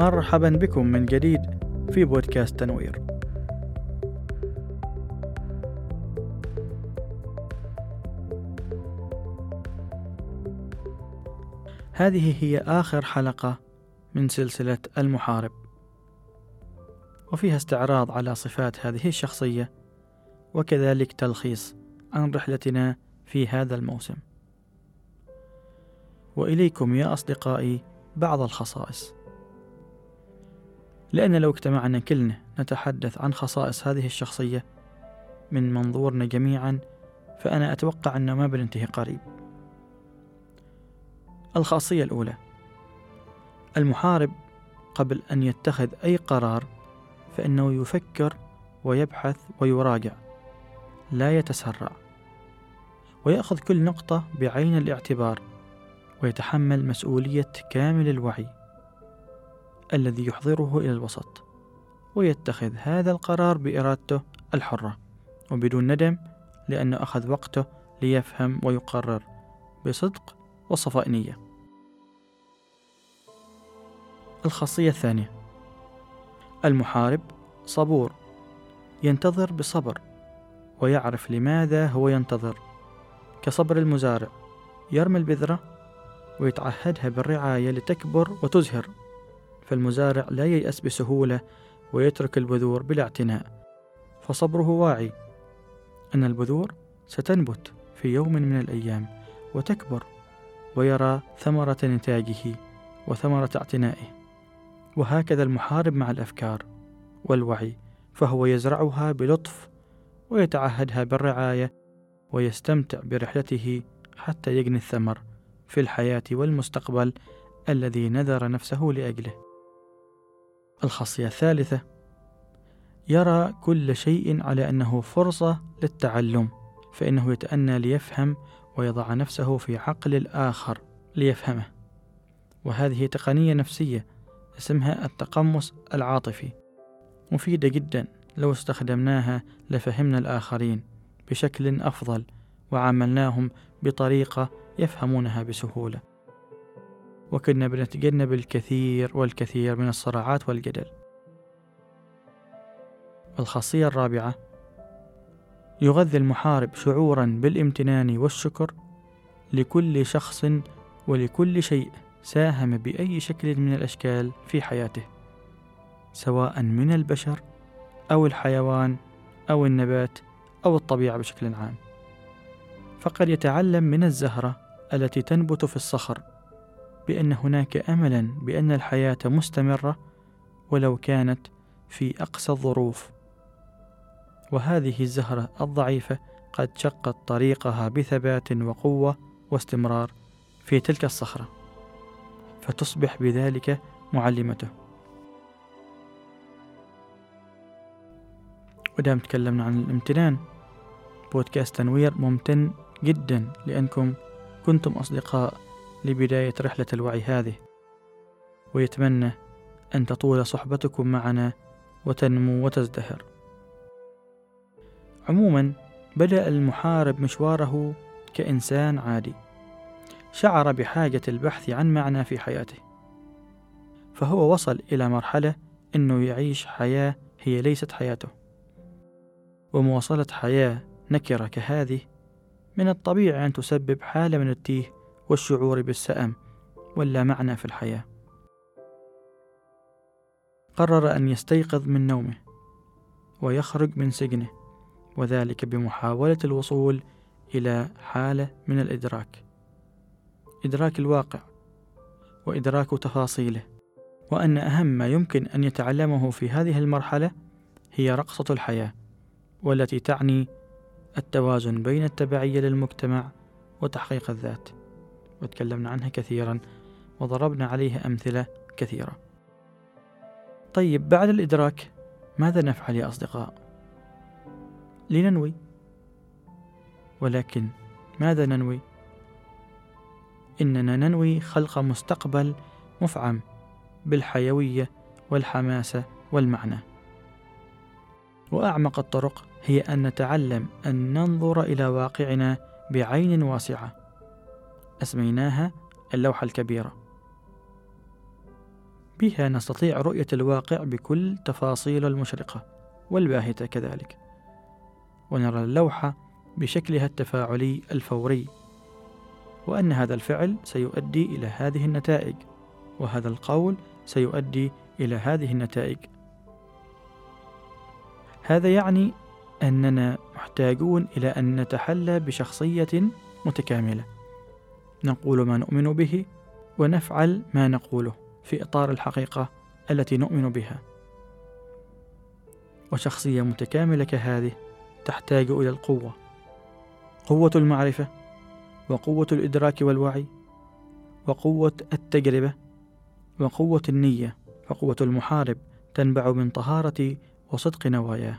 مرحبا بكم من جديد في بودكاست تنوير. هذه هي آخر حلقة من سلسلة المحارب. وفيها استعراض على صفات هذه الشخصية وكذلك تلخيص عن رحلتنا في هذا الموسم. وإليكم يا أصدقائي بعض الخصائص. لأن لو اجتمعنا كلنا نتحدث عن خصائص هذه الشخصية من منظورنا جميعا فأنا أتوقع أنه ما بننتهي قريب. الخاصية الأولى. المحارب قبل أن يتخذ أي قرار فإنه يفكر ويبحث ويراجع لا يتسرع ويأخذ كل نقطة بعين الاعتبار ويتحمل مسؤولية كامل الوعي. الذي يحضره إلى الوسط ويتخذ هذا القرار بإرادته الحرة وبدون ندم لأنه أخذ وقته ليفهم ويقرر بصدق وصفاء نية. الخاصية الثانية المحارب صبور ينتظر بصبر ويعرف لماذا هو ينتظر. كصبر المزارع يرمي البذرة ويتعهدها بالرعاية لتكبر وتزهر. فالمزارع لا ييأس بسهولة ويترك البذور بلا اعتناء. فصبره واعي. أن البذور ستنبت في يوم من الأيام وتكبر ويرى ثمرة نتاجه وثمرة اعتنائه. وهكذا المحارب مع الأفكار والوعي فهو يزرعها بلطف ويتعهدها بالرعاية ويستمتع برحلته حتى يجني الثمر في الحياة والمستقبل الذي نذر نفسه لأجله. الخاصية الثالثة يرى كل شيء على أنه فرصة للتعلم، فإنه يتأنى ليفهم ويضع نفسه في عقل الآخر ليفهمه. وهذه تقنية نفسية اسمها التقمص العاطفي، مفيدة جدا لو استخدمناها لفهمنا الآخرين بشكل أفضل وعاملناهم بطريقة يفهمونها بسهولة وكنا بنتجنب الكثير والكثير من الصراعات والجدل. الخاصية الرابعة يغذي المحارب شعورا بالامتنان والشكر لكل شخص ولكل شيء ساهم بأي شكل من الأشكال في حياته سواء من البشر أو الحيوان أو النبات أو الطبيعة بشكل عام. فقد يتعلم من الزهرة التي تنبت في الصخر بأن هناك أملا بأن الحياة مستمرة ولو كانت في أقسى الظروف. وهذه الزهرة الضعيفة قد شقت طريقها بثبات وقوة واستمرار في تلك الصخرة فتصبح بذلك معلمته. ودام تكلمنا عن الامتنان بودكاست تنوير ممتن جدا لأنكم كنتم أصدقاء لبداية رحلة الوعي هذه ويتمنى أن تطول صحبتكم معنا وتنمو وتزدهر. عموما بدأ المحارب مشواره كإنسان عادي. شعر بحاجة البحث عن معنى في حياته. فهو وصل إلى مرحلة أنه يعيش حياة هي ليست حياته. ومواصلة حياة نكرة كهذه من الطبيعي أن تسبب حالة من التيه والشعور بالسأم واللا معنى في الحياة. قرر أن يستيقظ من نومه ويخرج من سجنه وذلك بمحاولة الوصول إلى حالة من الإدراك. إدراك الواقع وإدراك تفاصيله. وأن أهم ما يمكن أن يتعلمه في هذه المرحلة هي رقصة الحياة والتي تعني التوازن بين التبعية للمجتمع وتحقيق الذات. وتكلمنا عنها كثيرا وضربنا عليها أمثلة كثيرة طيب بعد الإدراك ماذا نفعل يا أصدقاء؟ لننوي ولكن ماذا ننوي؟ إننا ننوي خلق مستقبل مفعم بالحيوية والحماسة والمعنى وأعمق الطرق هي أن نتعلم أن ننظر إلى واقعنا بعين واسعة أسميناها اللوحة الكبيرة. بها نستطيع رؤية الواقع بكل تفاصيله المشرقة والباهتة كذلك. ونرى اللوحة بشكلها التفاعلي الفوري وأن هذا الفعل سيؤدي إلى هذه النتائج وهذا القول سيؤدي إلى هذه النتائج. هذا يعني أننا محتاجون إلى أن نتحلى بشخصية متكاملة. نقول ما نؤمن به ونفعل ما نقوله في إطار الحقيقة التي نؤمن بها. وشخصية متكاملة كهذه تحتاج إلى القوة قوة المعرفة وقوة الإدراك والوعي وقوة التجربة وقوة النية فقوة المحارب تنبع من طهارة وصدق نواياه.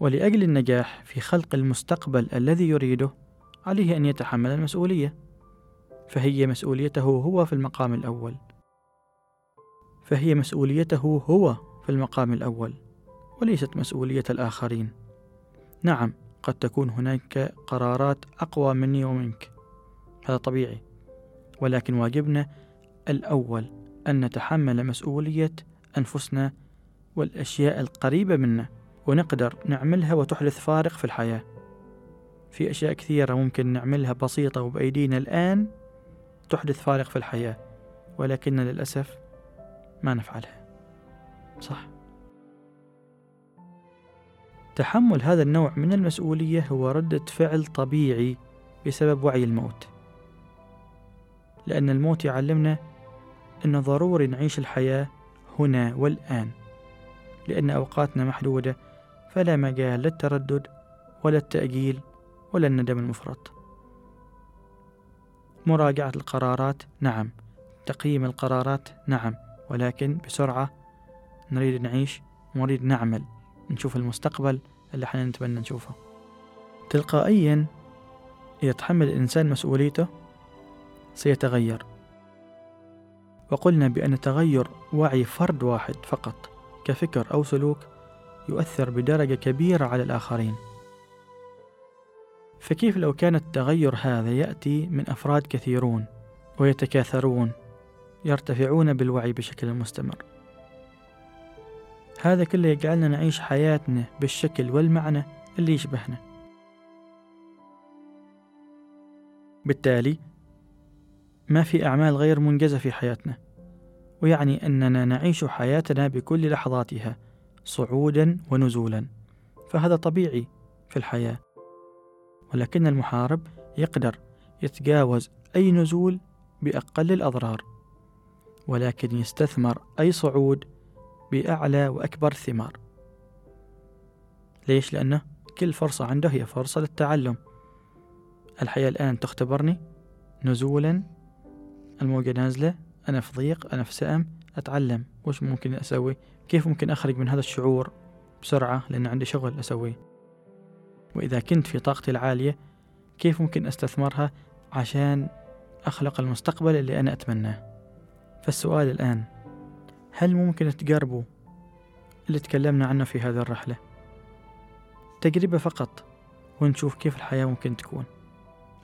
ولأجل النجاح في خلق المستقبل الذي يريده عليه أن يتحمل المسؤولية فهي مسؤوليته هو في المقام الأول. فهي مسؤوليته هو في المقام الأول وليست مسؤولية الآخرين. نعم قد تكون هناك قرارات أقوى مني ومنك هذا طبيعي. ولكن واجبنا الأول أن نتحمل مسؤولية أنفسنا والأشياء القريبة منا ونقدر نعملها وتحدث فارق في الحياة. في أشياء كثيرة ممكن نعملها بسيطة وبأيدينا الآن تحدث فارق في الحياة ولكن للأسف ما نفعلها. صح. تحمل هذا النوع من المسؤولية هو ردة فعل طبيعي بسبب وعي الموت. لأن الموت يعلمنا أن ضروري نعيش الحياة هنا والآن لأن أوقاتنا محدودة فلا مجال للتردد ولا التأجيل ولا الندم المفرط. مراجعة القرارات نعم. تقييم القرارات نعم. ولكن بسرعة نريد نعيش ونريد نعمل نشوف المستقبل اللي إحنا نتمنى نشوفه. تلقائيا إذا تحمل الإنسان مسؤوليته سيتغير. وقلنا بأن تغير وعي فرد واحد فقط كفكر أو سلوك يؤثر بدرجة كبيرة على الآخرين. فكيف لو كان التغير هذا يأتي من أفراد كثيرون ويتكاثرون يرتفعون بالوعي بشكل مستمر؟ هذا كله يجعلنا نعيش حياتنا بالشكل والمعنى اللي يشبهنا. بالتالي ما في أعمال غير منجزة في حياتنا ويعني أننا نعيش حياتنا بكل لحظاتها صعودا ونزولا فهذا طبيعي في الحياة. ولكن المحارب يقدر يتجاوز أي نزول بأقل الأضرار ولكن يستثمر أي صعود بأعلى وأكبر الثمار ليش؟ لأنه كل فرصة عنده هي فرصة للتعلم. الحياة الآن تختبرني نزولا الموجة نازلة أنا في ضيق أنا في سأم أتعلم. وش ممكن أسوي؟ كيف ممكن أخرج من هذا الشعور بسرعة؟ لأن عندي شغل أسويه. وإذا كنت في طاقتي العالية كيف ممكن أستثمرها عشان أخلق المستقبل اللي أنا أتمناه؟ فالسؤال الآن هل ممكن تقربوا اللي تكلمنا عنه في هذه الرحلة؟ تجربة فقط ونشوف كيف الحياة ممكن تكون.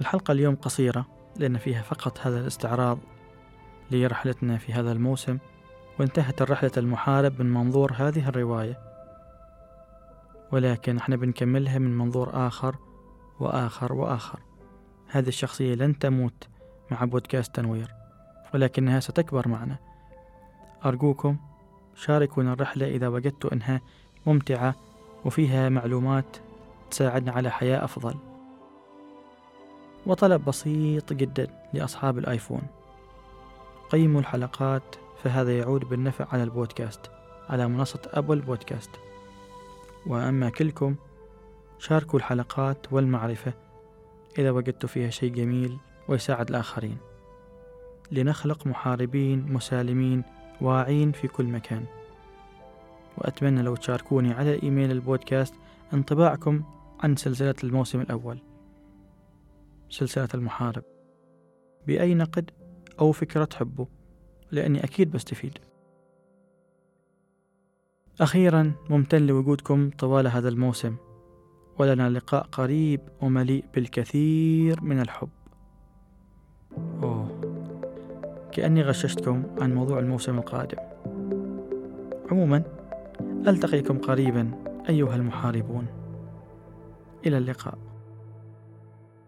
الحلقة اليوم قصيرة لأن فيها فقط هذا الاستعراض لرحلتنا في هذا الموسم وانتهت الرحلة المحارب من منظور هذه الرواية. ولكن إحنا بنكملها من منظور آخر وآخر وآخر. هذه الشخصية لن تموت مع بودكاست تنوير ولكنها ستكبر معنا. أرجوكم شاركونا الرحلة إذا وجدتوا أنها ممتعة وفيها معلومات تساعدنا على حياة أفضل. وطلب بسيط جدا لأصحاب الآيفون. قيموا الحلقات فهذا يعود بالنفع على البودكاست على منصة أبل بودكاست. وأما كلكم شاركوا الحلقات والمعرفة إذا وجدتوا فيها شيء جميل ويساعد الآخرين. لنخلق محاربين مسالمين واعين في كل مكان. وأتمنى لو تشاركوني على إيميل البودكاست انطباعكم عن سلسلة الموسم الأول. سلسلة المحارب. بأي نقد أو فكرة تحبوا لأني أكيد بستفيد. أخيرا ممتن لوجودكم طوال هذا الموسم. ولنا لقاء قريب ومليء بالكثير من الحب. أوه. كأني غششتكم عن موضوع الموسم القادم. عموما ألتقيكم قريبا أيها المحاربون. إلى اللقاء.